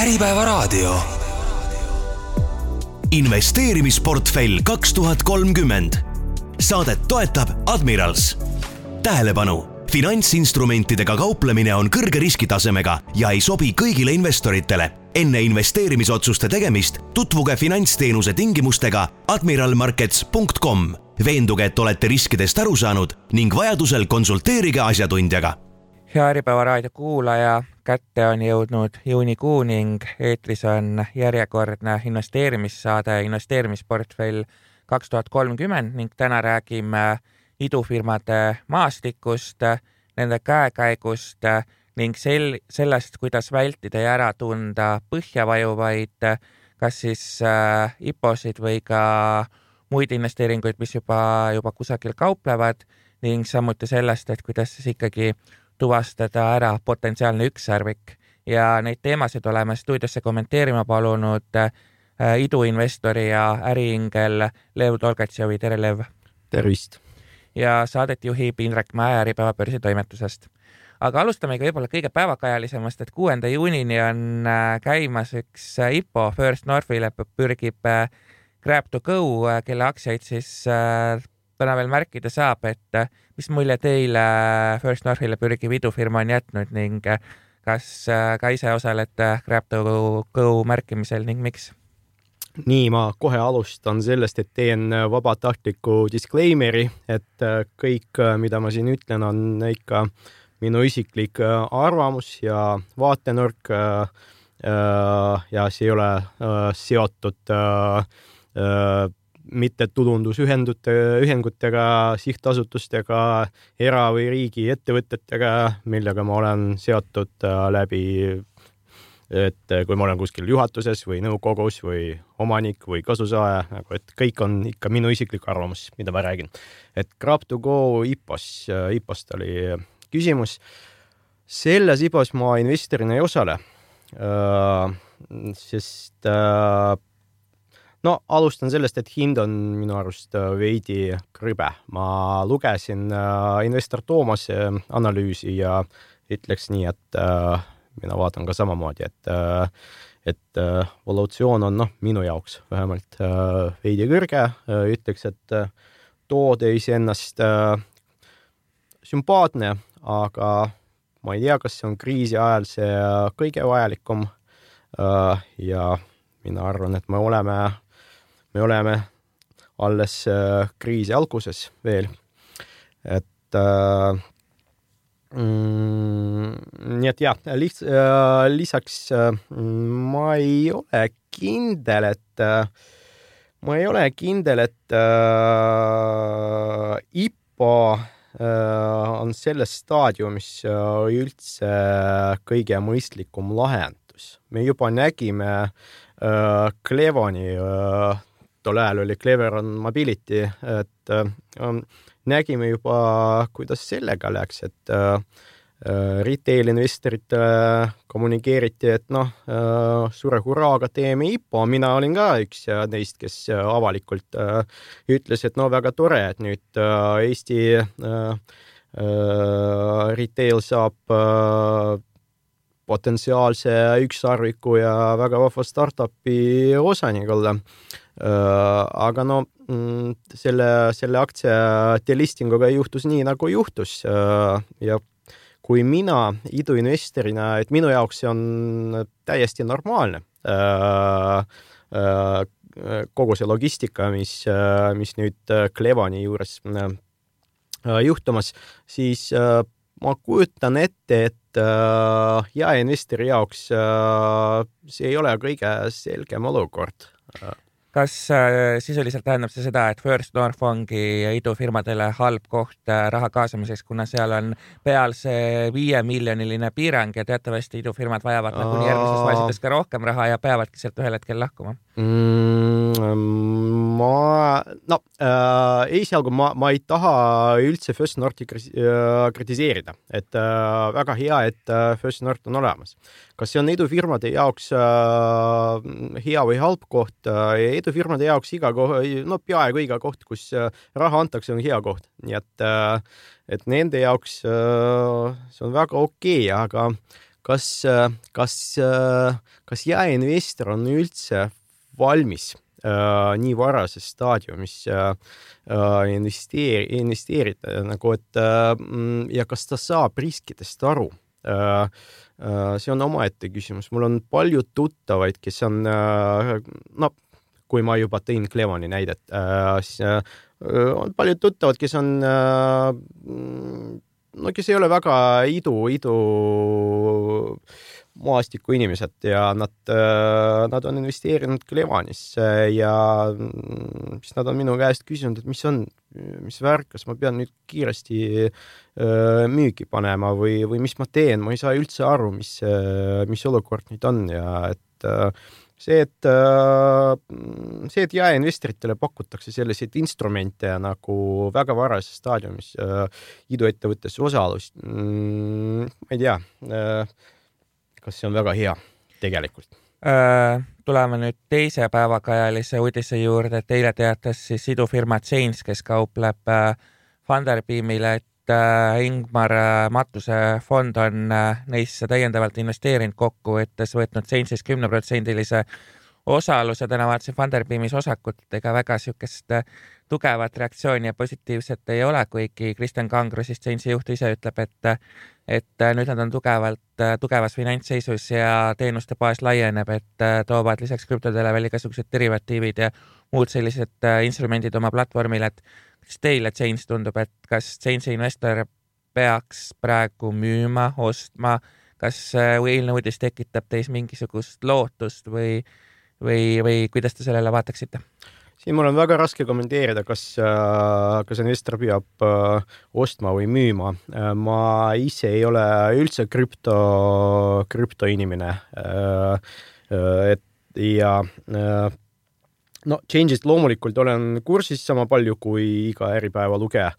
Äripäevaraadio. investeerimisportfell kaks tuhat kolmkümmend. Saadet toetab Admirals. tähelepanu, finantsinstrumentidega kauplemine on kõrge riskitasemega ja ei sobi kõigile investoritele. enne investeerimisotsuste tegemist tutvuge finantsteenuse tingimustega admiralmarkets.com. veenduge, et olete riskidest aru saanud ning vajadusel konsulteerige asjatundjaga hea Äripäeva raadio kuulaja, kätte on jõudnud juunikuu ning eetris on järjekordne investeerimissaade Investeerimisportfell kaks tuhat kolmkümmend ning täna räägime idufirmade maastikust, nende käekäigust ning sel-, sellest, kuidas vältida ja ära tunda põhja vajuvaid kas siis äh, IPO-sid või ka muid investeeringuid, mis juba, juba kusagil kauplevad ning samuti sellest, et kuidas siis ikkagi tuvastada ära potentsiaalne ükssarvik ja neid teemasid oleme stuudiosse kommenteerima palunud äh, iduinvestori ja äriingel Lev Tolgatšovi, tere Lev! tervist! ja saadet juhib Indrek Mäe Äripäeva börsitoimetusest. aga alustamegi võib-olla kõige päevakajalisemast, et kuuenda juunini on äh, käimas üks äh, IPO First Northile pürgib Grab to go, kelle aktsiaid siis täna veel märkida saab, et äh, mis mulje teile First Northile pürgiv idufirma on jätnud ning äh, kas ka ise osalete GrabTo märkimisel ning miks? nii, ma kohe alustan sellest, et teen vabatahtliku disclaimer'i, et kõik, mida ma siin ütlen, on ikka minu isiklik arvamus ja vaatenurk. ja see ei ole seotud mittetulundusühendute, ühingutega, sihtasutustega, era- või riigiettevõtetega, millega ma olen seotud äh, läbi, et kui ma olen kuskil juhatuses või nõukogus või omanik või kasusaaja, nagu et kõik on ikka minu isiklik arvamus, mida ma räägin. et Grab2Go IPO-s, äh, IPO-st oli küsimus. selles IPO-s ma investorina ei osale, äh, sest no alustan sellest, et hind on minu arust äh, veidi krõbe. ma lugesin äh, investor Toomase äh, analüüsi ja ütleks nii, et äh, mina vaatan ka samamoodi, et äh, et äh, valuatsioon on noh, minu jaoks vähemalt äh, veidi kõrge äh,, ütleks, et äh, toode iseennast äh, sümpaatne, aga ma ei tea, kas see on kriisi ajal see kõige vajalikum äh,. ja mina arvan, et me oleme me oleme alles äh, kriisi alguses veel. et äh, mm, nii et jah, liht- äh,, lisaks äh, ma ei ole kindel, et äh, ma ei ole kindel, et äh, IPO äh, on selles staadiumis äh, üldse kõige mõistlikum lahendus. me juba nägime äh, Clevoni äh, tol ajal oli Cleveron Mobility, et äh, nägime juba, kuidas sellega läks, et äh, äh retail investoritele kommunikeeriti, et noh suure hurraaga teeme IPO, mina olin ka üks neist, kes avalikult ütles, et no väga tore, et nüüd Eesti retail saab potentsiaalse ükssarviku ja väga vahva startup'i osanik olla aga no mm, selle, selle aktsia delistinguga juhtus nii, nagu juhtus. Äh, ja kui mina iduinvestorina, et minu jaoks see on täiesti normaalne äh, kogu see logistika, mis, mis nüüd Clevani juures juhtumas, siis ma kujutan ette, et jaeinvestori jaoks see ei ole kõige selgem olukord kas äh, sisuliselt tähendab see seda, et First North ongi idufirmadele halb koht äh, raha kaasamiseks, kuna seal on peal see viiemiljoniline piirang ja teatavasti idufirmad vajavad nagunii järgmises faasis ka rohkem raha ja peavadki sealt ühel hetkel lahkuma mm,? Ma, no äh, esialgu ma, ma ei taha üldse First Northi äh, kritiseerida, et äh, väga hea, et äh, First North on olemas. kas see on idufirmade jaoks äh, hea või halb koht äh,? idufirmade jaoks iga koht, no peaaegu iga koht, kus äh, raha antakse, on hea koht, nii et äh,, et nende jaoks äh, see on väga okei okay,, aga kas, kas, kas jaeinvestor on üldse valmis äh, nii varases staadiumis äh, investeeri-, investeerida nagu, et äh, ja kas ta saab riskidest aru äh,? see on omaette küsimus, mul on palju tuttavaid, kes on äh, no kui ma juba tõin Clevani näidet äh,, siis äh, on paljud tuttavad, kes on äh, no kes ei ole väga idu, idu maastiku inimesed ja nad, äh, nad on investeerinud Clevanisse ja mm, siis nad on minu käest küsinud, et mis on, mis värk, kas ma pean nüüd kiiresti äh, müügi panema või, või mis ma teen, ma ei saa üldse aru, mis, mis olukord nüüd on ja et see, et see, et jaeinvestoritele pakutakse selliseid instrumente nagu väga varases staadiumis iduettevõttes osalust, mm, ma ei tea, kas see on väga hea tegelikult? tuleme nüüd teise päevakajalise uudise juurde, et eile teatas siis idufirma Change, kes kaupleb Funderbeamile, et Ingmar Matuse fond on neisse täiendavalt investeerinud kokku, võttes võtnud Change'is kümneprotsendilise osaluse, täna vaatasin Funderbeamis osakut, ega väga niisugust äh, tugevat reaktsiooni ja positiivset ei ole, kuigi Kristjan Kangro, siis Change'i juht ise ütleb, et et äh, nüüd nad on tugevalt, äh, tugevas finantsseisus ja teenuste baas laieneb, et toovad lisaks krüptodele veel igasugused derivatiivid ja muud sellised instrumendid oma platvormile, et kas teile Change tundub, et kas Change'i investor peaks praegu müüma, ostma, kas eilne uudis tekitab teis mingisugust lootust või või, või kuidas te sellele vaataksite? siin mul on väga raske kommenteerida, kas, äh, kas investor peab äh, ostma või müüma. Äh, ma ise ei ole üldse krüpto, krüptoinimene. et ja no change'ist loomulikult olen kursis sama palju kui iga Äripäeva lugeja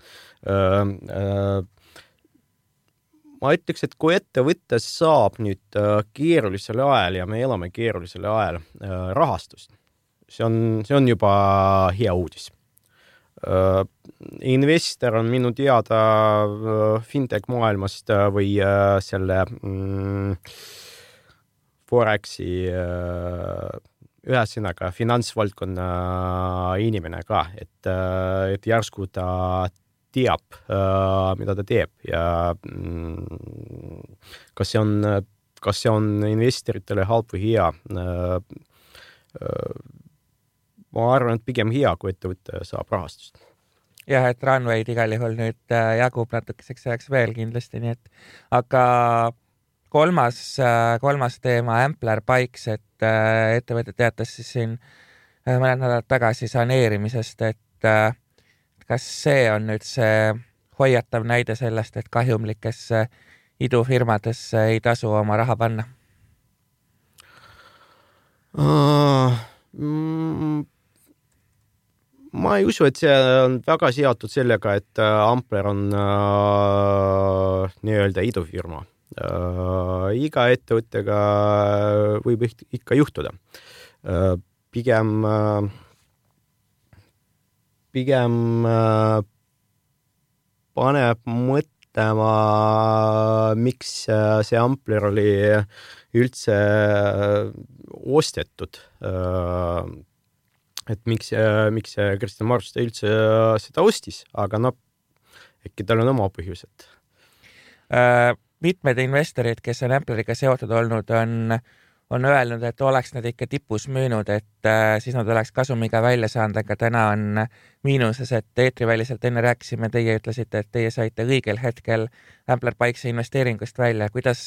ma ütleks, et kui ettevõte saab nüüd äh, keerulisel ajal ja me elame keerulisel ajal äh, rahastust, see on, see on juba hea uudis. Äh, investor on minu teada fintech maailmast või selle mm, Foreksi ühesõnaga finantsvaldkonna inimene ka, et, et järsku ta teab, äh, mida ta teeb ja mm, kas see on, kas see on investoritele halb või hea. Äh, äh, ma arvan, et pigem hea, kui ettevõte saab rahastust jah, et Runway'd igal juhul nüüd jagub natukeseks ajaks veel kindlasti, nii et aga kolmas, kolmas teema, Ampler Bikes, et ettevõte teatas siis siin mõned nädalad tagasi saneerimisest, et kas see on nüüd see hoiatav näide sellest, et kahjumlikesse idufirmadesse ei tasu oma raha panna uh,? Mm, ma ei usu, et see on väga seotud sellega, et äh, Ampler on uh, nii-öelda idufirma uh,. iga ettevõttega võib ikka juhtuda uh,. pigem uh, pigem äh, paneb mõtlema, miks äh, see ampler oli üldse äh, ostetud. et miks, miks Kristjan Maruste üldse seda ostis, aga noh, äkki tal on oma põhjused mitmed investorid, kes on Ampleriga seotud olnud, on äh, on öelnud, et oleks nad ikka tipus müünud, et äh, siis nad oleks kasumiga välja saanud, aga täna on miinuses, et eetriväliselt enne rääkisime, teie ütlesite, et teie saite õigel hetkel Ampler Bikesi investeeringust välja. kuidas,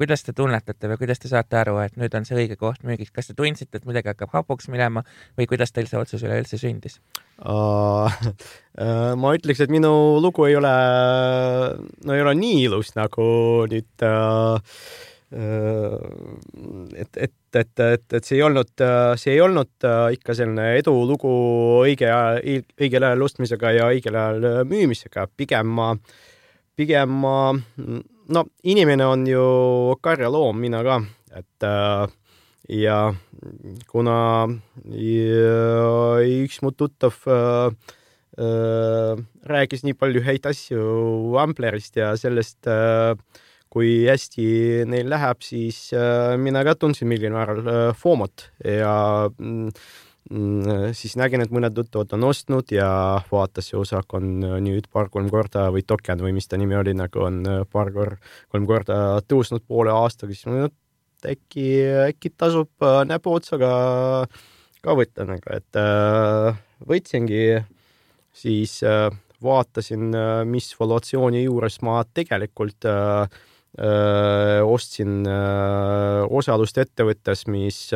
kuidas te tunnetate või kuidas te saate aru, et nüüd on see õige koht müügiks, kas te tundsite, et midagi hakkab hapuks minema või kuidas teil see otsus üleüldse sündis uh,? ma ütleks, et minu lugu ei ole, no ei ole nii ilus nagu nüüd uh, et, et, et, et, et see ei olnud, see ei olnud ikka selline edulugu õige õigel ajal ostmisega ja õigel ajal müümisega, pigem ma, pigem ma, no inimene on ju karjaloom, mina ka, et ja kuna ja, üks mu tuttav äh, rääkis nii palju häid asju Amplerist ja sellest äh, kui hästi neil läheb, siis mina ka tundsin mingil määral FOMO-t ja mm, mm, siis nägin, et mõned tuttavad on ostnud ja vaatas, see osak on nüüd paar-kolm korda või token või mis ta nimi oli, nagu on paar kord, kolm korda tõusnud poole aastaga, siis ma äkki, äkki tasub näpuotsaga ka võtta nagu, et võtsingi siis äh, vaatasin, äh, mis valuatsiooni juures ma tegelikult äh, ostsin öö, osalust ettevõttes, mis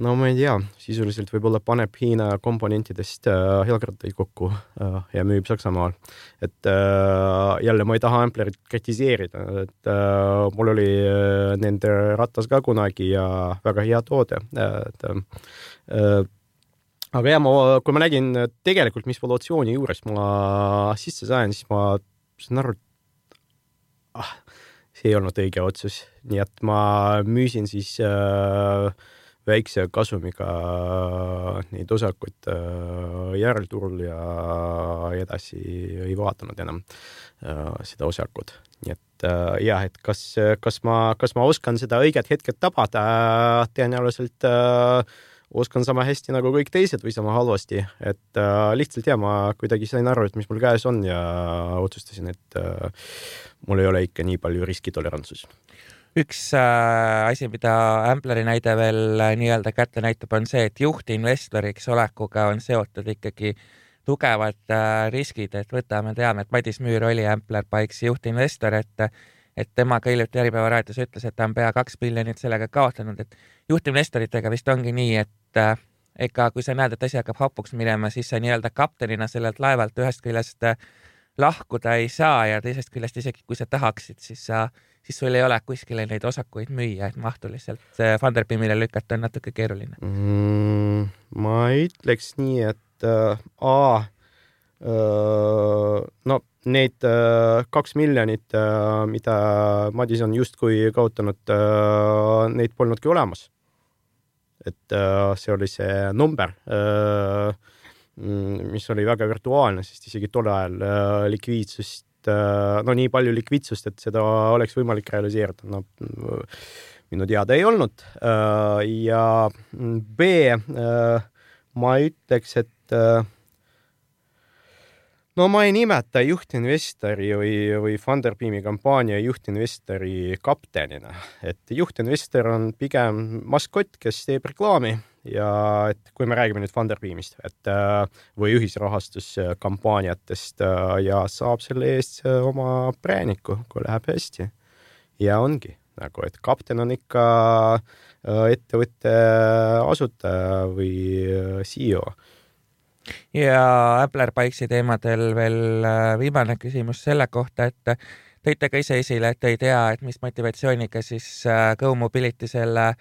no ma ei tea, sisuliselt võib-olla paneb Hiina komponentidest äh, jalgrattaid kokku äh, ja müüb Saksamaal. et äh, jälle ma ei taha Amplerit kritiseerida, et äh, mul oli äh, nende ratas ka kunagi ja väga hea toode äh,, et äh, aga ja ma, kui ma nägin tegelikult, mis valuatsiooni juures ma sisse sain, siis ma sain aru, et ah, see ei olnud õige otsus, nii et ma müüsin siis äh, väikse kasumiga neid osakuid äh, järelturul ja edasi ei vaadanud enam äh, seda osakut. nii et äh, jah, et kas, kas ma, kas ma oskan seda õiget hetket tabada, tõenäoliselt äh, oskan sama hästi nagu kõik teised või sama halvasti, et äh, lihtsalt ja ma kuidagi sain aru, et mis mul käes on ja otsustasin, et äh, mul ei ole ikka nii palju riskitolerantsus. üks äh, asi, mida Ampleri näide veel äh, nii-öelda kätte näitab, on see, et juhtinvestoriks olekuga on seotud ikkagi tugevad äh, riskid, et võtame, teame, et Madis Müür oli Ampler Bikesi juhtinvestor, et et tema ka hiljuti Äripäeva raadios ütles, et ta on pea kaks miljonit sellega kaotanud, et juhtinvestoritega vist ongi nii, et äh, ega kui sa näed, et asi hakkab hapuks minema, siis sa nii-öelda kaptenina sellelt laevalt ühest küljest äh, lahkuda ei saa ja teisest küljest isegi kui sa tahaksid, siis sa, siis sul ei ole kuskile neid osakuid müüa, et mahtu lihtsalt Funderbeamile lükata on natuke keeruline mm,. ma ütleks nii, et äh, A äh, no need kaks miljonit mida Madis on justkui kaotanud neid polnudki olemas et see oli see number, äh, mis oli väga virtuaalne, sest isegi tol ajal likviidsust, no nii palju likviidsust, et seda oleks võimalik realiseerida, no minu teada ei olnud. ja B, ma ütleks, et no ma ei nimeta juhtinvestori või, või Funderbeami kampaania juhtinvestori kaptenina, et juhtinvestor on pigem maskott, kes teeb reklaami ja et kui me räägime nüüd Funderbeamist, et äh, või ühisrahastuskampaaniatest äh, ja saab selle eest äh, oma prääniku, kui läheb hästi. ja ongi nagu, et kapten on ikka ettevõtte asutaja või CEO ja Appler-Pikesi teemadel veel äh, viimane küsimus selle kohta, et tõite ka ise esile, et ei tea, et mis motivatsiooniga siis äh, Go Mobility selle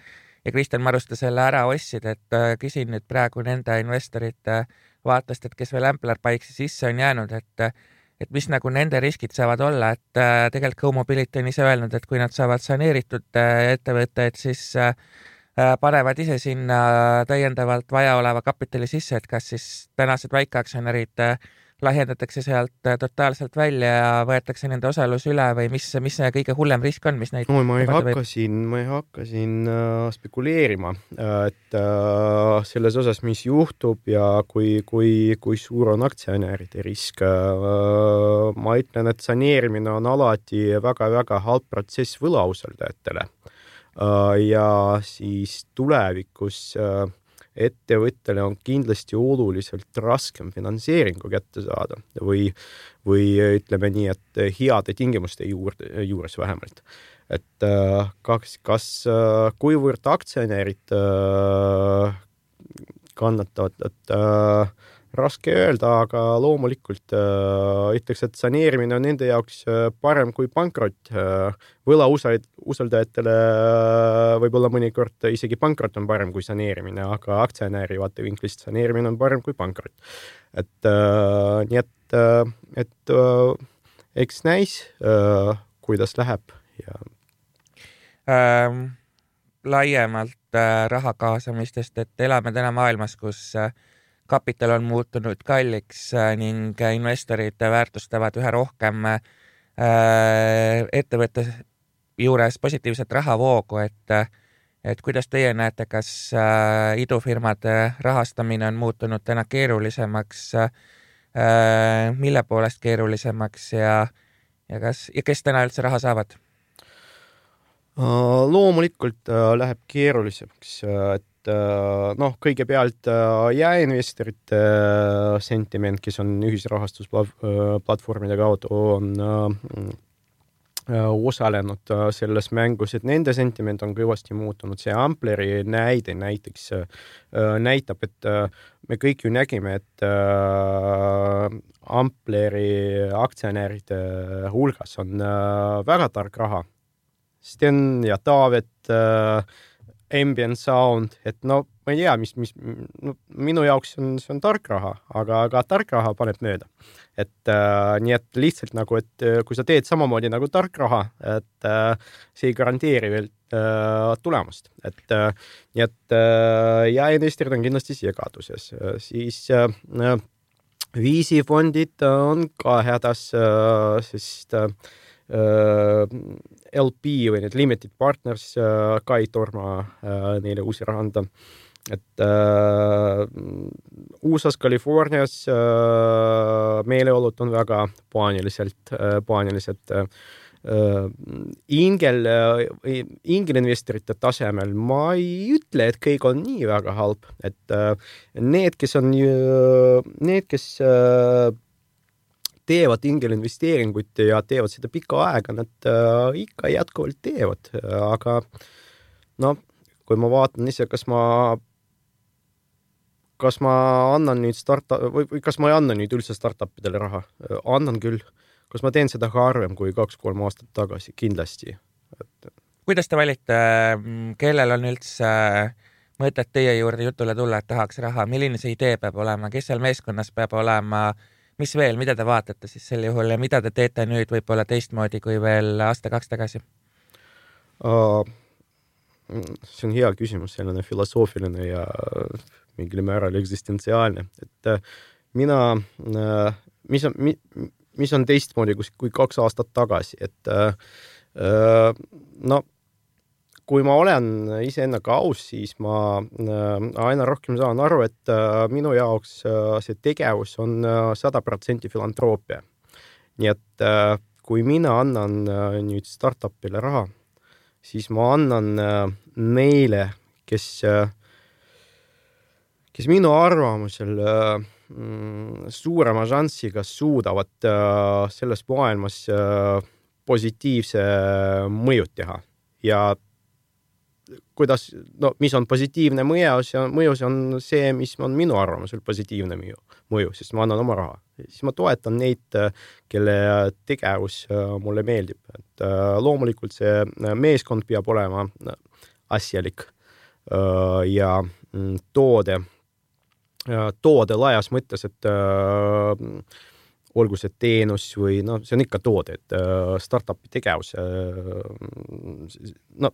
ja Kristjan Maruste selle ära ostsid, et äh, küsin nüüd praegu nende investorite vaatest, et kes veel Appler-Pikesi sisse on jäänud, et et mis nagu nende riskid saavad olla, et tegelikult Go Mobility on ise öelnud, et kui nad saavad saneeritud ettevõtte, et siis Äh, panevad ise sinna täiendavalt vajaoleva kapitali sisse, et kas siis tänased väikeaktsionärid äh, lahjendatakse sealt äh, totaalselt välja ja võetakse nende osalus üle või mis, mis see kõige hullem risk on, mis neid no ma ei hakka siin, ma ei hakka siin äh, spekuleerima, et äh, selles osas, mis juhtub ja kui, kui, kui suur on aktsionäride risk äh,. ma ütlen, et saneerimine on alati väga-väga halb protsess võlausaldajatele Äh, ja siis tulevikus äh, ettevõttele on kindlasti oluliselt raskem finantseeringu kätte saada või, või ütleme nii, et heade tingimuste juurde, juures vähemalt. et äh, kas, kas, kuivõrd aktsionärid kannatavad, et raske öelda, aga loomulikult äh, ütleks, et saneerimine on nende jaoks äh, parem kui pankrot äh,. võlausaldajatele äh, võib-olla mõnikord isegi pankrot on parem kui saneerimine, aga aktsionäri vaatevinklist saneerimine on parem kui pankrot. et äh, nii et äh,, et äh, eks näis äh,, kuidas läheb ja ähm,. laiemalt äh, raha kaasamistest, et elame täna maailmas, kus äh, kapital on muutunud kalliks äh, ning investorid väärtustavad üha rohkem äh, ettevõtte juures positiivset rahavoogu, et et kuidas teie näete, kas idufirmade rahastamine on muutunud täna keerulisemaks, mille poolest keerulisemaks ja, ja kas, ja kes täna üldse raha saavad? loomulikult läheb keerulisemaks, et Äh, noh, kõigepealt äh, jaeinvestorite äh, sentiment, kes on ühisrahastusplatvormide kaudu, on osalenud selles mängus, et nende sentiment on kõvasti muutunud. see Ampleri näide näiteks näitab, et me kõik ju nägime, et Ampleri aktsionäride hulgas on väga tark raha. Sten ja Taavet ambient sound, et no ma ei tea, mis, mis no, minu jaoks on, see on tark raha, aga, aga tark raha paneb mööda. et äh, nii, et lihtsalt nagu, et äh, kui sa teed samamoodi nagu tark raha, et äh, see ei garanteeri veel äh, tulemust, et äh, nii, et äh, ja investorid on kindlasti segaduses äh,, siis äh, viisifondid on ka hädas äh,, sest äh, Äh, LP või need limited partners äh, ka ei torma äh, neile uusi raha anda. et äh, USA-s, Californias äh, meeleolud on väga paaniliselt äh,, paanilised äh, ingel, ingelinvestorite tasemel ma ei ütle, et kõik on nii väga halb, et need, kes on, need, kes teevad ingelinvesteeringuid ja teevad seda pikka aega, nad äh, ikka jätkuvalt teevad, aga noh, kui ma vaatan ise, kas ma, kas ma annan nüüd starta- või, või kas ma ei anna nüüd üldse startup idele raha, annan küll. kas ma teen seda harvem kui kaks-kolm aastat tagasi, kindlasti. Et.... kuidas te valite, kellel on üldse mõtet teie juurde jutule tulla, et tahaks raha, milline see idee peab olema, kes seal meeskonnas peab olema? äh, mis veel, mida te vaatate siis sel juhul ja mida te teete nüüd võib-olla teistmoodi kui veel aasta-kaks tagasi uh,? see on hea küsimus, selline filosoofiline ja mingil määral eksistentsiaalne, et uh, mina mis on, mis on teistmoodi kui, kaks aastat tagasi, et no kui ma olen iseendaga aus, siis ma äh, aina rohkem saan aru, et äh, minu jaoks äh, see tegevus on sada protsenti filantroopia. nii et kui mina annan nüüd startup'ile raha, siis ma annan neile, kes, kes minu arvamusel mm, suurema šansiga suudavad selles maailmas positiivse mõju teha ja kuidas, no mis on positiivne mõju, see on, mõju, see on see, mis on minu arvamusel positiivne mõju, mõju, sest ma annan oma raha. siis ma toetan neid, kelle tegevus äh, mulle meeldib, et äh, loomulikult see äh, meeskond peab olema asjalik ja mm, toode, toode laias mõttes, et olgu see teenus või noh, see on ikka toode, et startup'i tegevus, no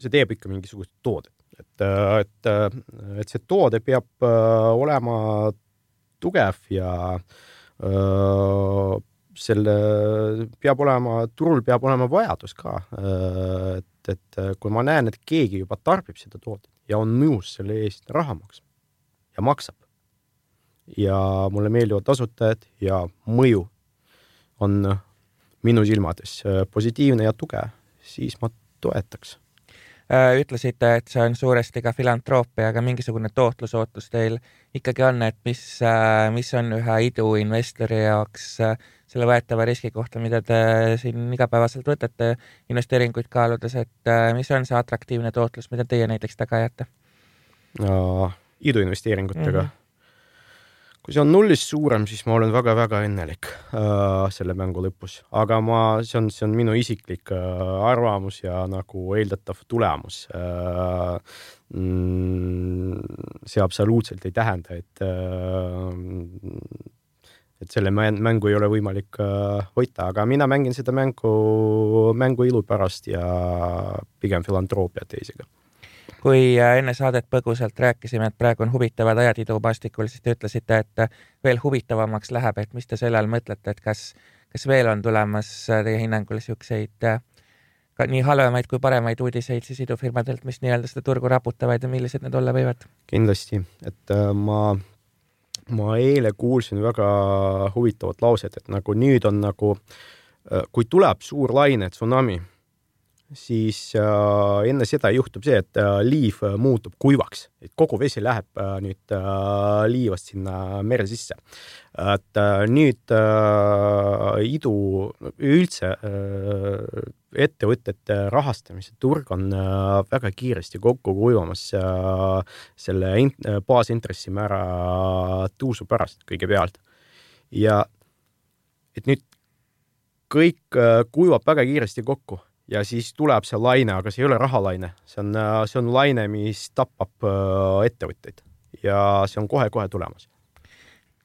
see teeb ikka mingisugust toodet, et, et, et see toode peab äh, olema tugev ja öö, äh, selle peab olema, turul peab olema vajadus ka. Äh, et, et kui ma näen, et keegi juba tarbib seda toodet ja on nõus selle eest raha maksma ja maksab ja mulle meeldivad asutajad ja mõju on minu silmades positiivne ja tugev, siis ma toetaks Äh, ütlesite, et see on suuresti ka filantroopia, aga mingisugune tootlusootus teil ikkagi on, et mis, mis on ühe iduinvestori jaoks selle võetava riski kohta, mida te siin igapäevaselt võtate investeeringuid kaaludes, et mis on see atraktiivne tootlus, mida teie näiteks taga ajate no,? iduinvesteeringutega mm? -hmm kui see on nullist suurem, siis ma olen väga-väga õnnelik äh, selle mängu lõpus, aga ma, see on, see on minu isiklik äh, arvamus ja nagu eeldatav tulemus äh,. Mm, see absoluutselt ei tähenda, et äh, et selle mängu ei ole võimalik äh, võita, aga mina mängin seda mängu, mängu ilu pärast ja pigem filantroopia teisega kui äh, enne saadet põgusalt rääkisime, et praegu on huvitavad ajad idumaastikul, siis te ütlesite, et äh, veel huvitavamaks läheb, et mis te selle all mõtlete, et kas, kas veel on tulemas teie hinnangul niisuguseid ka nii halvemaid kui paremaid uudiseid siis idufirmadelt, mis nii-öelda seda turgu raputavad ja millised need olla võivad? kindlasti, et ma ma eile kuulsin väga huvitavat lauset, et nagu nüüd on nagu, äh, kui tuleb suur laine, tsunami, siis äh, enne seda juhtub see, et äh, liiv äh, muutub kuivaks, et kogu vesi läheb äh, nüüd äh, liivast sinna mere sisse. et äh, nüüd äh, idu üldse äh, ettevõtete rahastamise turg on äh, väga kiiresti kokku kuivamas äh, selle äh, baasintressimäära tõusu pärast kõigepealt. ja et nüüd kõik kuivab väga kiiresti kokku ja siis tuleb see laine, aga see ei ole rahalaine, see on, see on laine, mis tapab ettevõtteid ja see on kohe-kohe tulemas.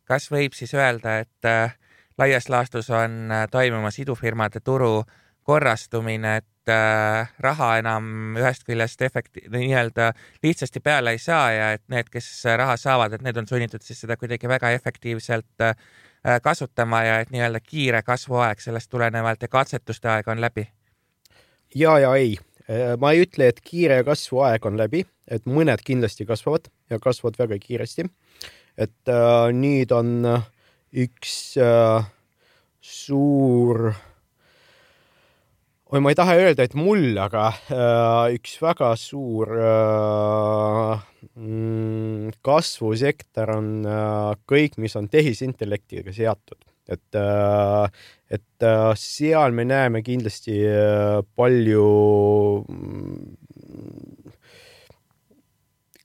kas võib siis öelda, et laias laastus on toimumas idufirmade turu äh, korrastumine, et äh, raha enam ühest küljest efekti-, nii-öelda lihtsasti peale ei saa ja et need, kes raha saavad, et need on sunnitud siis seda kuidagi väga efektiivselt äh, kasutama ja et nii-öelda kiire kasvuaeg sellest tulenevalt ja katsetuste aeg on läbi? Ja, ja ei, äh, ma ei ütle, et kiire kasvuaeg on läbi, et mõned kindlasti kasvavad ja kasvavad väga kiiresti. et äh, nüüd on üks äh, suur äh, oi, ma ei taha öelda, et mul, aga äh, üks väga suur äh, mm, kasvusektor on äh, kõik, mis on tehisintellektiga seotud, et äh,, et äh, seal me näeme kindlasti äh, palju mm,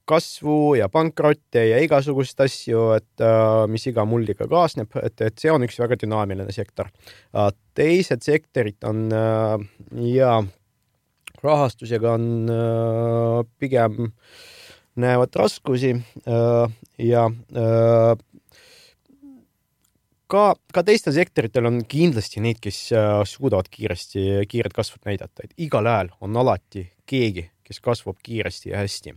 kasvu ja pankrotte ja igasuguseid asju, et mis iga mulliga kaasneb, et, et see on üks väga dünaamiline sektor. Teised sektorid on ja rahastusega on pigem näevad raskusi ja ka, ka teistel sektoritel on kindlasti neid, kes suudavad kiiresti, kiiret kasvu näidata, et igal ajal on alati keegi, kes kasvab kiiresti ja hästi.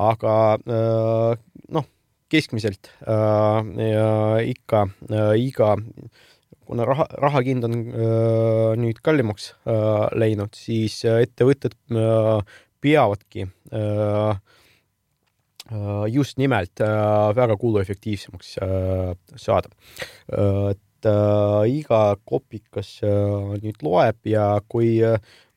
Aga äh, noh, keskmiselt äh, ikka äh, iga, kuna raha, raha hind on nüüd kallimaks läinud, siis ettevõtted peavadki just nimelt väga kuluefektiivsemaks saada. et iga kopikas nüüd loeb ja kui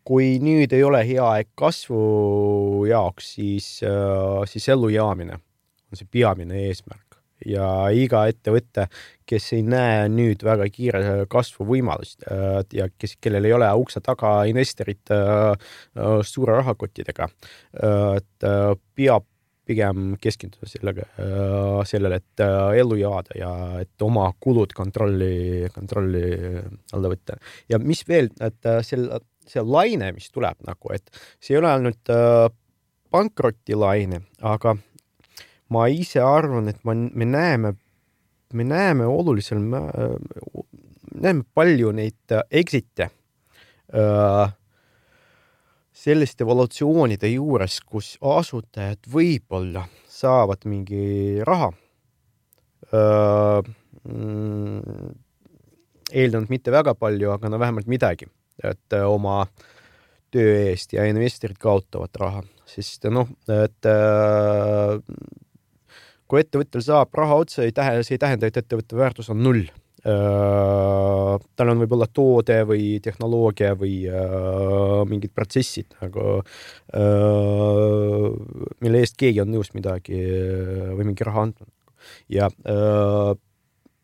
kui nüüd ei ole hea aeg kasvu jaoks, siis, äh, siis ellujaamine on see peamine eesmärk ja iga ettevõte, kes ei näe nüüd väga kiire kasvu võimalust äh, ja kes, kellel ei ole ukse taga investorit äh, suure rahakottidega, et peab pigem keskenduda sellega, sellele, et ellu jääda ja et oma kulud kontrolli, kontrolli alla võtta. ja mis veel, et sel see laine, mis tuleb nagu, et see ei ole ainult äh, pankrotilaine, aga ma ise arvan, et ma, me näeme, me näeme olulisel, näeme palju neid äh, exit'e äh, selliste evolutsioonide juures, kus asutajad võib-olla saavad mingi raha. Mm, eeldanud mitte väga palju, aga no vähemalt midagi et oma töö eest ja investorid kaotavad raha, sest noh, et kui ettevõttel saab raha otsa, ei tähe, see ei tähenda, et ettevõtte väärtus on null tal on võib-olla toode või tehnoloogia või uh, mingid protsessid nagu uh,, mille eest keegi on nõus midagi või mingi raha andma. ja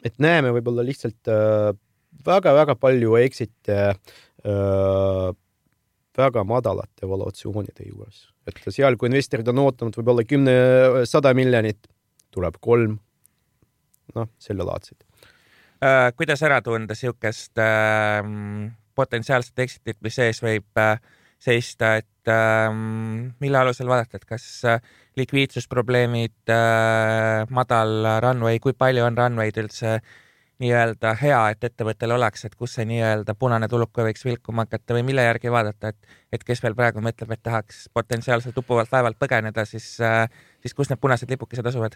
et näeme võib-olla lihtsalt väga-väga palju exit'e väga madalate evaluatsioonide juures, et seal, kui investorid on ootanud võib-olla kümne, sada miljonit, tuleb kolm, noh, sellelaadseid äh,. kuidas ära tunda niisugust äh, potentsiaalset exitit, mis ees võib äh, seista, et äh, mille alusel vaadata, et kas äh, likviidsusprobleemid äh,, madal runway, kui palju on runway'd üldse äh, nii-öelda hea, et ettevõttel oleks, et kus see nii-öelda punane tuluke võiks vilkuma hakata või mille järgi vaadata, et, et kes veel praegu mõtleb, et tahaks potentsiaalselt uppuvalt laevalt põgeneda, siis, siis kus need punased lipukesed asuvad?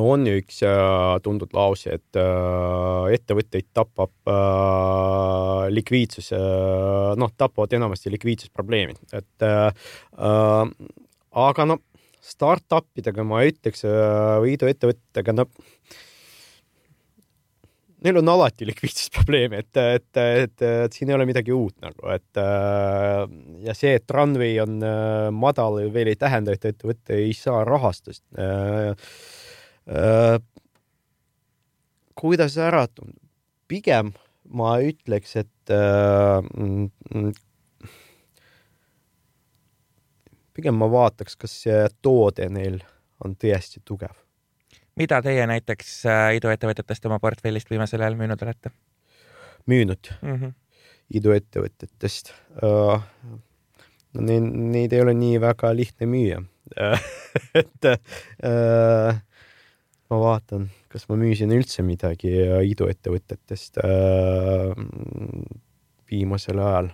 On üks äh, tuntud lause, et äh, ettevõtteid tapab äh, likviidsus noh, tapavad enamasti likviidsusprobleemid, et aga no startup idega ma ütleks või iduettevõtetega, no neil on alati likviidsusprobleeme, et, et, et, et siin ei ole midagi uut nagu, et ja see, et runway on madal, veel ei tähenda, et ettevõte ei saa rahastust kuidas ära tunda? pigem ma ütleks, et äh, pigem ma vaataks, kas see toode neil on tõesti tugev. mida teie näiteks äh, iduettevõtetest oma portfellist viimasel ajal müünud olete? müünud mm -hmm. iduettevõtetest uh,? no neid, neid ei ole nii väga lihtne müüa et uh, ma vaatan, kas ma müüsin üldse midagi iduettevõtetest äh, viimasel ajal.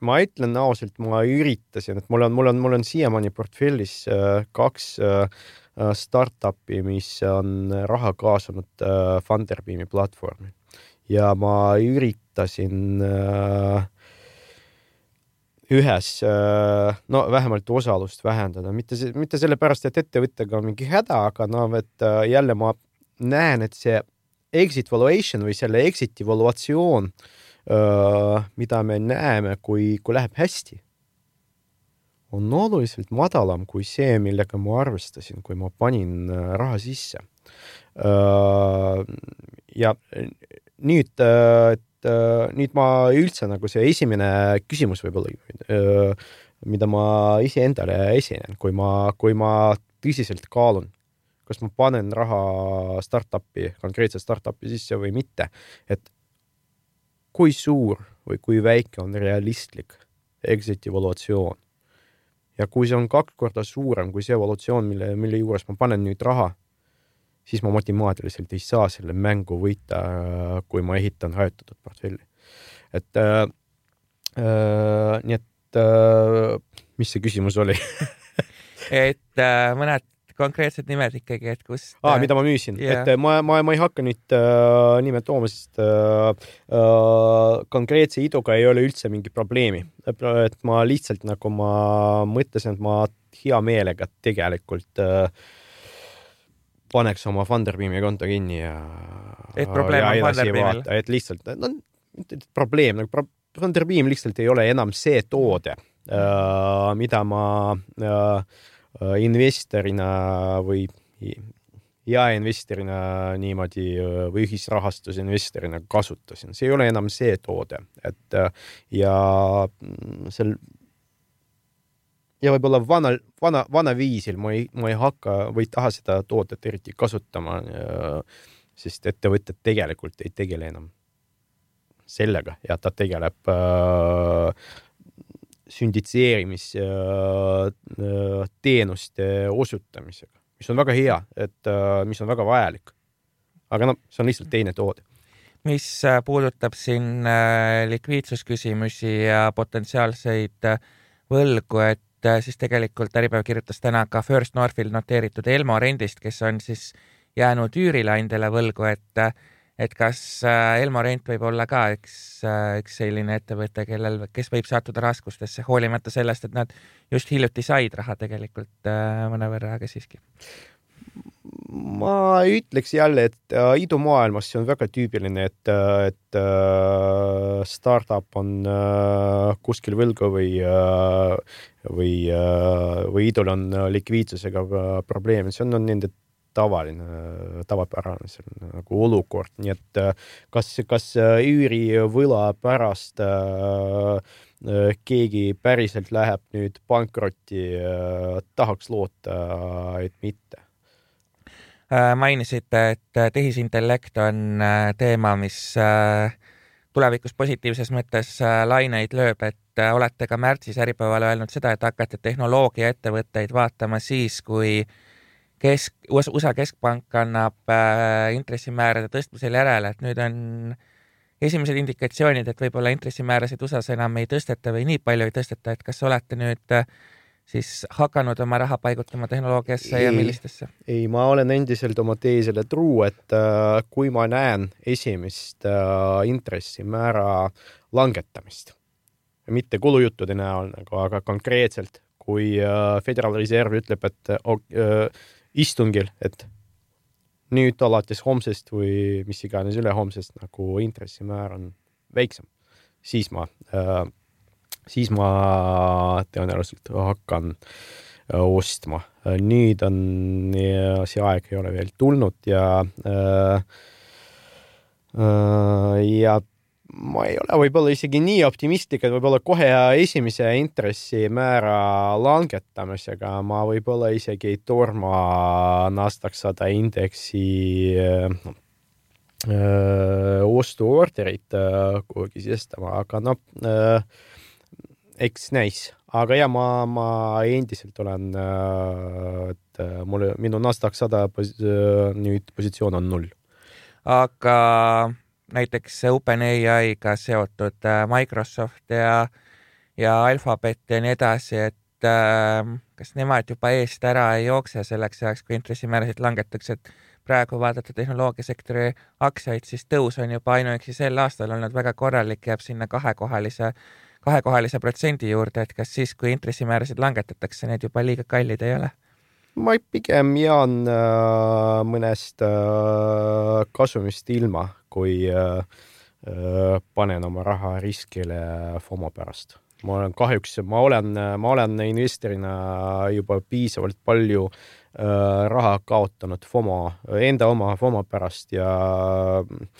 ma ütlen ausalt, ma üritasin, et mul on, mul on, mul on siiamaani portfellis äh, kaks äh, startup'i, mis on raha kaasanud äh, Funderbeami platvormi ja ma üritasin äh, ühes äh, no vähemalt osalust vähendada, mitte, mitte sellepärast, et ettevõttega on mingi häda, aga no et äh, jälle ma näen, et see exit valuation või selle exit'i valuatsioon, äh, mida me näeme, kui, kui läheb hästi, on oluliselt madalam kui see, millega ma arvestasin, kui ma panin raha sisse. ja nüüd, nüüd ma üldse nagu see esimene küsimus võib-olla, äh, mida ma iseendale esinen, kui ma, kui ma tõsiselt kaalun, kas ma panen raha startup'i, konkreetselt startup'i sisse või mitte, et kui suur või kui väike on realistlik exit'i evaluatsioon. ja kui see on kaks korda suurem kui see evaluatsioon, mille, mille juures ma panen nüüd raha, siis ma matemaatiliselt ei saa selle mängu võita, kui ma ehitan hajutatud portfelli. et äh, äh, nii et äh, mis see küsimus oli et äh, mõned konkreetsed nimed ikkagi, et kust ah,? mida ma müüsin yeah., et ma, ma, ma ei hakka nüüd äh, nime tooma, sest äh, äh, konkreetse iduga ei ole üldse mingi probleemi. et ma lihtsalt nagu ma mõtlesin, et ma hea meelega tegelikult äh, paneks oma Funderbeami konto kinni ja. et probleem on Funderbeamil? et lihtsalt, no mitte probleem, nagu pro, Funderbeam lihtsalt ei ole enam see toode uh,, mida ma uh, investorina või jaeinvestorina niimoodi või ühisrahastusinvestorina kasutasin, see ei ole enam see toode, et ja mm, seal ja võib-olla vana, vana, vanaviisil ma ei, ma ei hakka või ei taha seda toodet eriti kasutama, sest ettevõtted tegelikult ei tegele enam sellega ja ta tegeleb äh, sünditseerimisteenuste äh, osutamisega, mis on väga hea, et äh, mis on väga vajalik. aga noh, see on lihtsalt teine toode mis äh, puudutab siin äh, likviidsusküsimusi ja potentsiaalseid äh, võlgu, et et äh, siis tegelikult Äripäev kirjutas täna ka First Northil noteeritud Elmo rendist, kes on siis jäänud üürileandjale võlgu, et et kas äh, Elmo rent võib olla ka üks, äh, üks selline ettevõte, kellel, kes võib sattuda raskustesse, hoolimata sellest, et nad just hiljuti said raha tegelikult mõnevõrra, aga siiski ma ütleks jälle, et äh, idumaailmas see on väga tüüpiline, et, äh, et äh, startup on kuskil võlgu või, või, või idul on likviidsusega probleeme, see on, on nende tavaline, tavapärane on nagu olukord, nii et kas, kas üürivõla pärast keegi päriselt läheb nüüd pankrotti, tahaks loota, et mitte? Äh, mainisite, et äh, tehisintellekt on äh, teema, mis tulevikus positiivses mõttes laineid lööb, et olete ka märtsis Äripäevale öelnud seda, et hakkate tehnoloogiaettevõtteid vaatama siis, kui kesk, USA keskpank annab intressimäärade tõstmisel järele, et nüüd on esimesed indikatsioonid, et võib-olla intressimäärasid USA-s enam ei tõsteta või nii palju ei tõsteta, et kas olete nüüd siis hakanud oma raha paigutama tehnoloogiasse ei, ja millistesse? ei, ma olen endiselt oma teesele truu, et äh, kui ma näen esimest äh, intressimäära langetamist, mitte kulujuttude näol nagu, aga konkreetselt, kui äh, Föderaalreserv ütleb, et äh, istungil, et nüüd alates homsest või mis iganes ülehomsest nagu intressimäär on väiksem, siis ma äh,, siis ma tõenäoliselt hakkan äh, ostma. nüüd on, see aeg ei ole veel tulnud ja äh, äh, ja ma ei ole võib-olla isegi nii optimistlik, et võib-olla kohe esimese intressimäära langetamisega ma võib-olla isegi ei torma Nasdaq sada indeksi äh, ostuorderit äh, kuhugi sisestama, aga noh äh,, eks näis, aga ja ma, ma endiselt olen äh,, et äh, mul, minu Nasdaq sada pos, äh, nüüd positsioon on null. aga näiteks OpenAI-ga seotud äh, Microsoft ja, ja Alphabet ja nii edasi, et äh, kas nemad juba eest ära ei jookse selleks ajaks, kui intressimäärasid langetatakse, et praegu vaadata tehnoloogiasektori aktsiaid, siis tõus on juba ainuüksi sel aastal olnud väga korralik, jääb sinna kahekohalise, kahekohalise protsendi juurde, et kas siis, kui intressimäärasid langetatakse, need juba liiga kallid ei ole? ma pigem jään äh, mõnest äh, kasumist ilma, kui äh, äh, panen oma raha riskile FOMO pärast. ma olen kahjuks, ma olen, ma olen investorina juba piisavalt palju äh, raha kaotanud FOMO, enda oma FOMO pärast ja äh,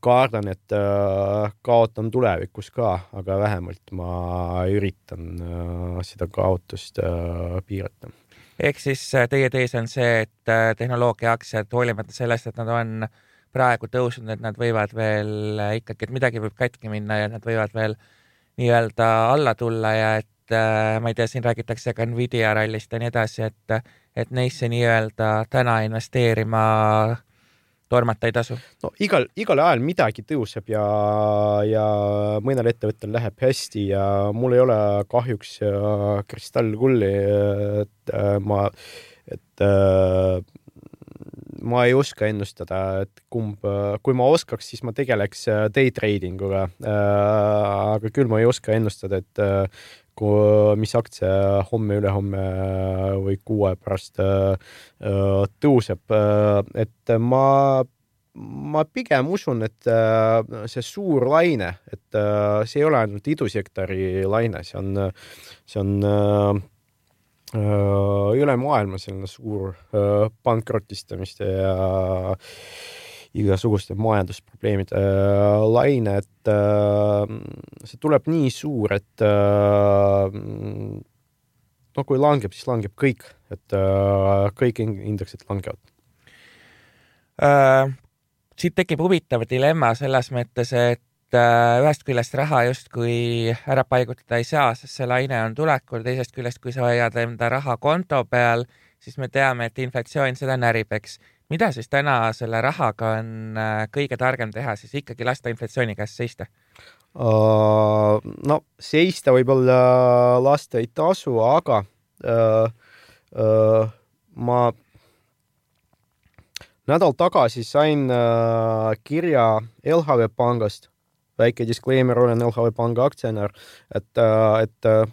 kardan, et äh, kaotan tulevikus ka, aga vähemalt ma üritan äh, seda kaotust piirata. Ehk siis teie tees on see, et tehnoloogiaaktsiad, hoolimata sellest, et nad on äh, praegu tõusnud, et nad võivad veel äh, ikkagi, et midagi võib katki minna ja nad võivad veel nii-öelda alla tulla ja et äh, ma ei tea, siin räägitakse ka Nvidia rallist ja nii edasi, et, et neisse nii-öelda täna investeerima tormata ei tasu? no igal, igal ajal midagi tõuseb ja, ja mõnel ettevõttel läheb hästi ja mul ei ole kahjuks äh, kristallkulli, et ma, et ma ei oska ennustada, et kumb, kui ma oskaks, siis ma tegeleks äh, day trading uga. Äh, aga küll ma ei oska ennustada, et äh, kui, mis aktsia homme-ülehomme või kuu aja pärast tõuseb, et ma ma pigem usun, et see suur laine, et see ei ole ainult idusektori laine, see on, see on Äh, üle maailma selline suur äh, pankrotistamiste ja igasuguste majandusprobleemide äh, laine, et see tuleb nii suur, et no kui langeb, siis langeb kõik, et kõik indeksid langevad äh,. siit tekib huvitav dilemma selles mõttes, et Äh, ühest küljest raha justkui ära paigutada ei saa, sest see laine on tulekul, teisest küljest, kui sa hoiad enda raha konto peal, siis me teame, et inflatsioon seda närib, eks. Mida siis täna selle rahaga on äh, kõige targem teha, siis ikkagi lasta inflatsiooni käest seista uh,? no seista võib-olla lasta ei tasu, aga uh, uh, ma nädal tagasi sain uh, kirja LHV pangast väike disclaimer, olen LHV Panga aktsionär, et, äh, et äh,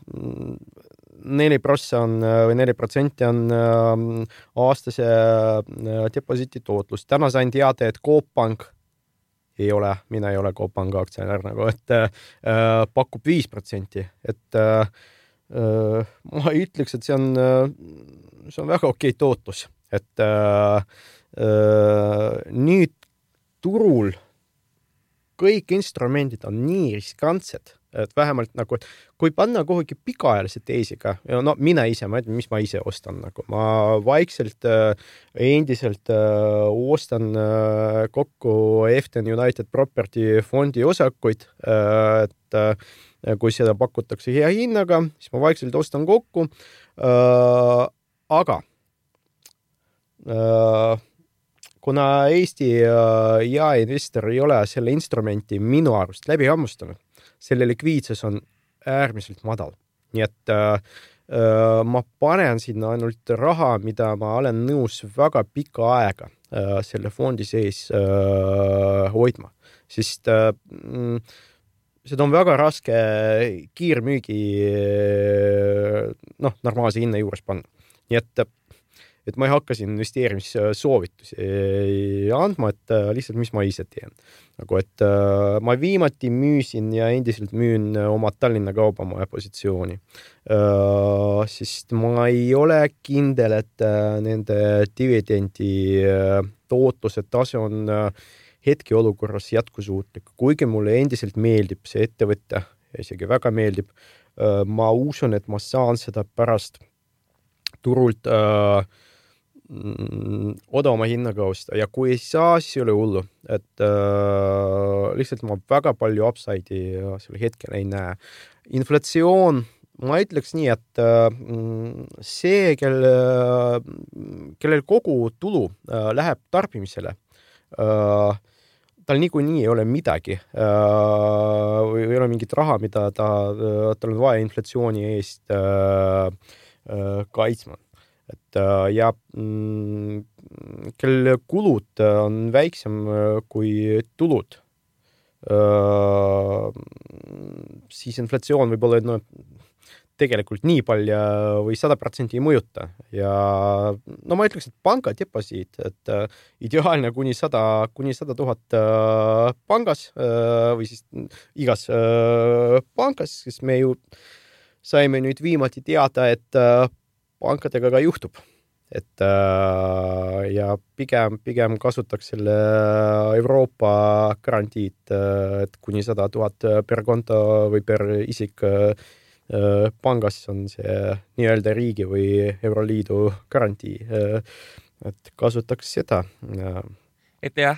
neli prossa on või neli protsenti on äh, aastase deposiiti tootlus. täna sain teada, et Coop Pank ei ole, mina ei ole Coop Panga aktsionär nagu, et äh, pakub viis protsenti, et äh, ma ei ütleks, et see on, see on väga okei tootlus, et äh, äh, nüüd turul kõik instrumendid on nii riskantsed, et vähemalt nagu, et kui panna kuhugi pikaajalise teesiga, no mina ise, ma ütlen, mis ma ise ostan, nagu ma vaikselt äh, endiselt äh, ostan äh, kokku Efton United Property fondi osakuid äh,, et äh, kui seda pakutakse hea hinnaga, siis ma vaikselt ostan kokku äh,. aga äh, kuna Eesti äh, jaeinvestor ei ole selle instrumenti minu arust läbi hammustanud, selle likviidsus on äärmiselt madal nii et äh, ma panen sinna ainult raha, mida ma olen nõus väga pikka aega äh, selle fondi sees äh, hoidma, sest äh, mm, seda on väga raske kiirmüügi noh, normaalse hinna juures panna. nii et et ma ei hakka siin investeerimissoovitusi andma, et äh, lihtsalt, mis ma ise teen. nagu, et äh, ma viimati müüsin ja endiselt müün oma Tallinna Kaubamaja positsiooni. Äh, sest ma ei ole kindel, et nende dividendi tootluse tase on hetkeolukorras jätkusuutlik, kuigi mulle endiselt meeldib see ettevõte, isegi väga meeldib. ma usun, et ma saan seda pärast turult äh, odavama hinnaga osta. Ja kui ei saa, siis ei ole hullu, et äh, lihtsalt ma väga palju upside'i sel hetkel ei näe. inflatsioon, ma ütleks nii, et äh, see, kelle, kellel kogu tulu äh, läheb tarbimisele äh,, tal niikuinii ei ole midagi äh, või ei ole mingit raha, mida ta, tal on vaja inflatsiooni eest äh, äh, kaitsma et äh, ja mm, kel kulud on väiksem äh, kui tulud, äh, siis inflatsioon võib-olla no tegelikult nii palju või sada protsenti ei mõjuta. Ja no ma ütleks, et panga deposiit, et äh, ideaalne kuni sada, kuni sada tuhat äh, pangas äh, või siis igas äh, pangas, sest me ju saime nüüd viimati teada, et äh, pankadega ka juhtub. et äh, ja pigem, pigem kasutaks selle Euroopa garantiid, äh, et kuni sada tuhat per konto või per isik äh, pangas on see nii-öelda riigi või Euroliidu garantii. et kasutaks seda et jah,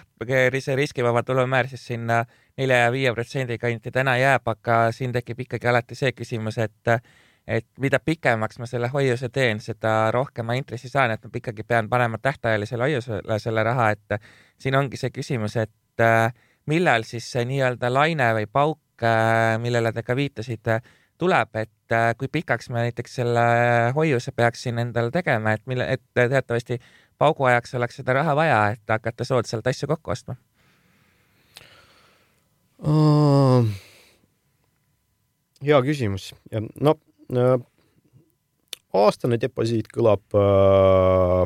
see riskivaba tulumäär siis sinna nelja ja viie protsendi kanti täna jääb, aga siin tekib ikkagi alati see küsimus, et et mida pikemaks ma selle hoiuse teen, seda rohkem ma intressi saan, et ma ikkagi pean panema tähtajalisele hoiusele selle raha, et siin ongi see küsimus, et äh, millal siis see nii-öelda laine või pauk, äh, millele te ka viitasite, tuleb, et äh, kui pikaks ma näiteks selle hoiuse peaksin endale tegema, et mille, et teatavasti paugu ajaks oleks seda raha vaja, et hakata soodsalt asju kokku ostma? Uh,? hea küsimus. Ja no aastane deposiit kõlab äh,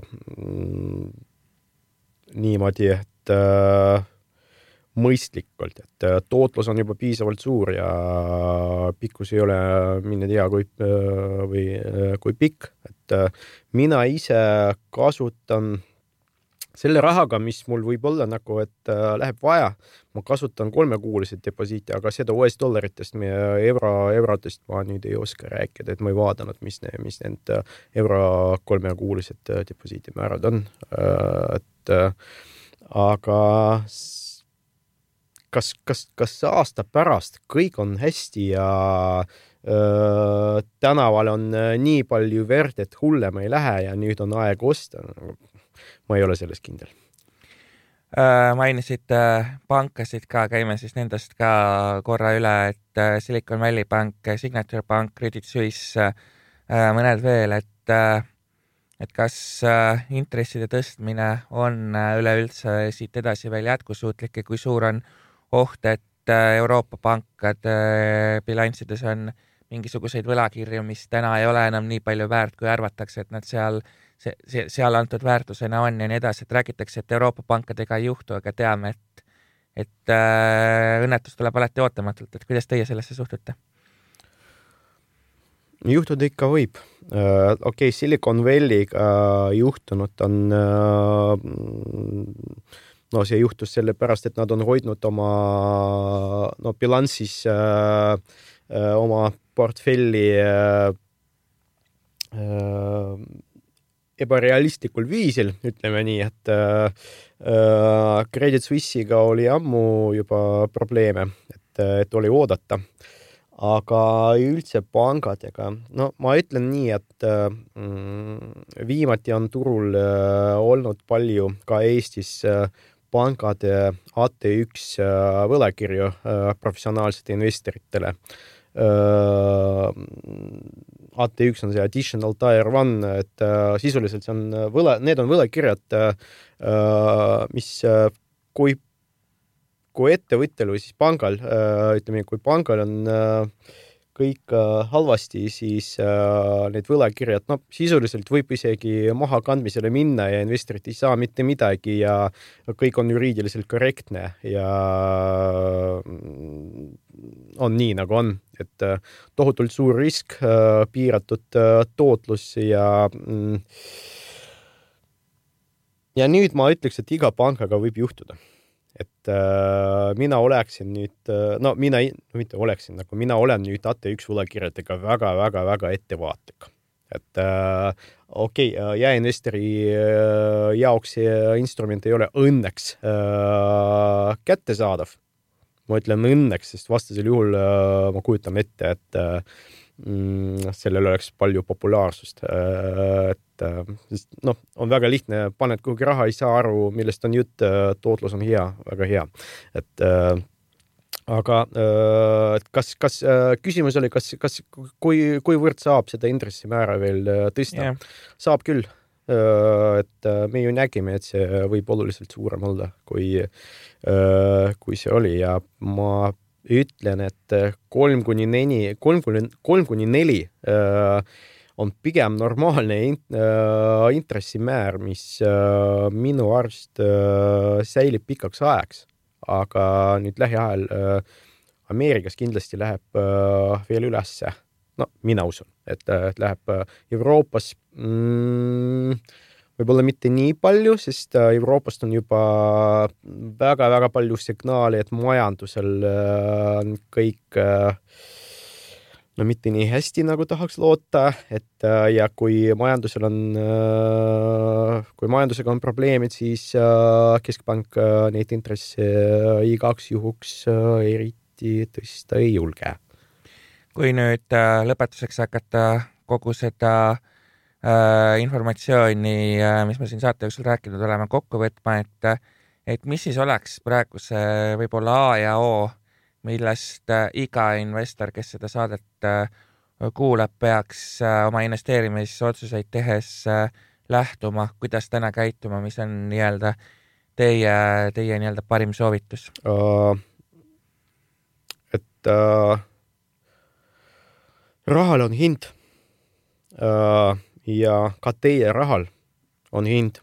niimoodi, et äh, mõistlikult, et äh, tootlus on juba piisavalt suur ja pikkus ei ole mine tea kui äh, või äh, kui pikk, et mina ise kasutan selle rahaga, mis mul võib olla nagu, et äh, läheb vaja, ma kasutan kolmekuuliseid deposiite, aga seda US dollaritest, euro, eurotest ma nüüd ei oska rääkida, et ma ei vaadanud, mis mis need äh, euro kolmekuulised äh, deposiidimäärad on äh,. et äh, aga kas, kas, kas aasta pärast kõik on hästi ja äh, tänaval on äh, nii palju verd, et hullem ei lähe ja nüüd on aeg osta ma ei ole selles kindel äh,. mainisite äh, pankasid ka, käime siis nendest ka korra üle, et äh, Silicon Valley Bank, Signature Bank, Credit Suisse äh,, mõned veel, et äh, et kas äh, intresside tõstmine on äh, üleüldse siit edasi veel jätkusuutlik ja kui suur on oht, et äh, Euroopa pankade äh, bilanssides on mingisuguseid võlakirju, mis täna ei ole enam nii palju väärt, kui arvatakse, et nad seal äh, see, see, seal antud väärtusena on ja nii edasi, et räägitakse, et Euroopa pankadega ei juhtu, aga teame, et, et äh, õnnetus tuleb alati ootamatult, et kuidas teie sellesse suhtute? juhtuda ikka võib uh,. okei okay,, Silicon Valley'ga uh, juhtunud on uh, no see juhtus sellepärast, et nad on hoidnud oma no bilansis uh, uh, oma portfelli uh, uh, ebarealistlikul viisil, ütleme nii, et äh, äh, Credit Suisse'iga oli ammu juba probleeme, et, et oli oodata. aga üldse pangadega, no ma ütlen nii, et äh, viimati on turul äh, olnud palju ka Eestis äh, pankade AT1 äh, võlakirju äh, professionaalsetele investoritele AT1 on see additional tier one, et sisuliselt see on võla, need on võlakirjad, mis kui, kui ettevõttel või siis pangal, ütleme, kui pangal on kõik äh, halvasti, siis äh, need võlakirjad, noh, sisuliselt võib isegi mahakandmisele minna ja investorid ei saa mitte midagi ja kõik on juriidiliselt korrektne ja mm, on nii, nagu on, et äh, tohutult suur risk, piiratud tootlus ja mm, ja nüüd ma ütleks, et iga pangaga võib juhtuda et äh, mina oleksin nüüd äh,, no mina, mitte oleksin, nagu mina olen nüüd AT1 võlakirjadega väga-väga-väga ettevaatlik. et äh, okei okay, äh,, jaeinvestori äh, jaoks see instrument ei ole õnneks äh, kättesaadav. Ma ütlen õnneks, sest vastasel juhul äh, ma kujutan ette, et äh, mm, sellel oleks palju populaarsust. Äh, et sest noh, on väga lihtne, paned kuhugi raha, ei saa aru, millest on jutt, tootlus on hea, väga hea, et aga kas, kas küsimus oli, kas, kas, kui, kuivõrd saab seda intressimäära veel tõsta yeah.? saab küll. Et me ju nägime, et see võib oluliselt suurem olla, kui, kui see oli ja ma ütlen, et äh, kolm kuni neli, kolm kuni, kolm kuni neli äh, on pigem normaalne int, äh, intressimäär, mis äh, minu arust äh, säilib pikaks ajaks, aga nüüd lähiajal äh, Ameerikas kindlasti läheb äh, veel ülesse. No mina usun, et, äh, et läheb äh, Euroopas mm, võib-olla mitte nii palju, sest äh, Euroopast on juba väga-väga palju signaale, et majandusel on kõik no mitte nii hästi, nagu tahaks loota, et ja kui majandusel on, kui majandusega on probleemid, siis keskpank neid intresse igaks juhuks eriti tõsta ei julge. Kui nüüd lõpetuseks hakata kogu seda äh, äh, informatsiooni äh,, mis me siin saate jooksul rääkinud oleme, kokku võtma, et et mis siis oleks praeguse võib-olla A ja O, millest äh, iga investor, kes seda saadet äh, kuulab, peaks äh, oma investeerimisotsuseid tehes äh, lähtuma, kuidas täna käituma, mis on nii-öelda teie, teie nii-öelda parim soovitus uh,? et uh, rahal on hind uh, ja ka teie rahal on hind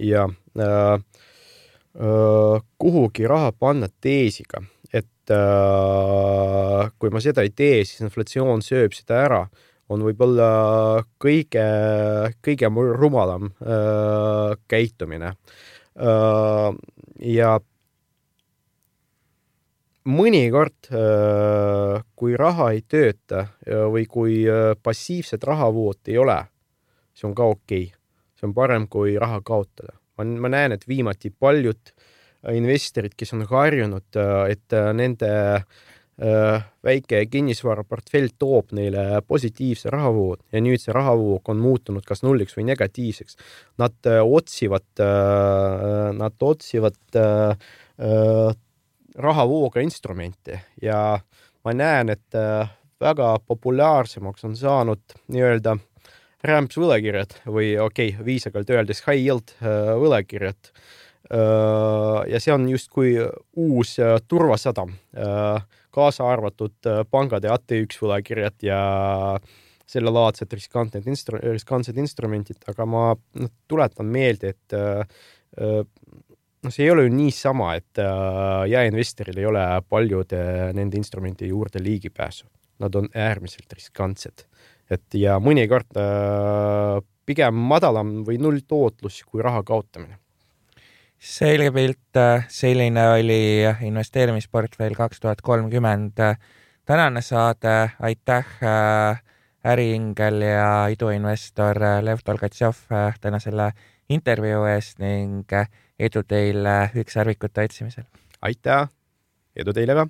ja äh, äh, kuhugi raha panna teesiga, et äh, kui ma seda ei tee, siis inflatsioon sööb seda ära, on võib-olla kõige, kõige rumalam äh, käitumine äh,. ja mõnikord, äh, kui raha ei tööta või kui äh, passiivset rahavood ei ole see on ka okei okay.. see on parem kui raha kaotada. ma, ma näen, et viimati paljud äh, investorid, kes on harjunud, äh, et äh, nende väike kinnisvaraportfell toob neile positiivse rahavood ja nüüd see rahavoog on muutunud kas nulliks või negatiivseks. Nad otsivad, nad otsivad rahavooga instrumente ja ma näen, et väga populaarsemaks on saanud nii-öelda rämpsvõlakirjad või okei okay,, viisakalt öeldes high yield äh, võlakirjad. Äh, ja see on justkui uus äh, turvasadam, kaasa arvatud pangade AT1 võlakirjad ja sellelaadsed riskantsed instru-, riskantsed instrumendid, aga ma noh, tuletan meelde, et noh, see ei ole ju niisama, et jaeinvestoril ei ole paljude nende instrumentide juurde ligipääsu. Nad on äärmiselt riskantsed et ja mõnikord äh, pigem madalam või null tootlus kui raha kaotamine. selge pilt, äh, selline oli investeerimisportfell kaks tuhat kolmkümmend. tänane saade, aitäh äh, äriingel ja iduinvestor Lev Tolgatšov äh, täna selle intervjuu eest ning edu teile ükssarvikute otsimisel! aitäh, edu teile ka!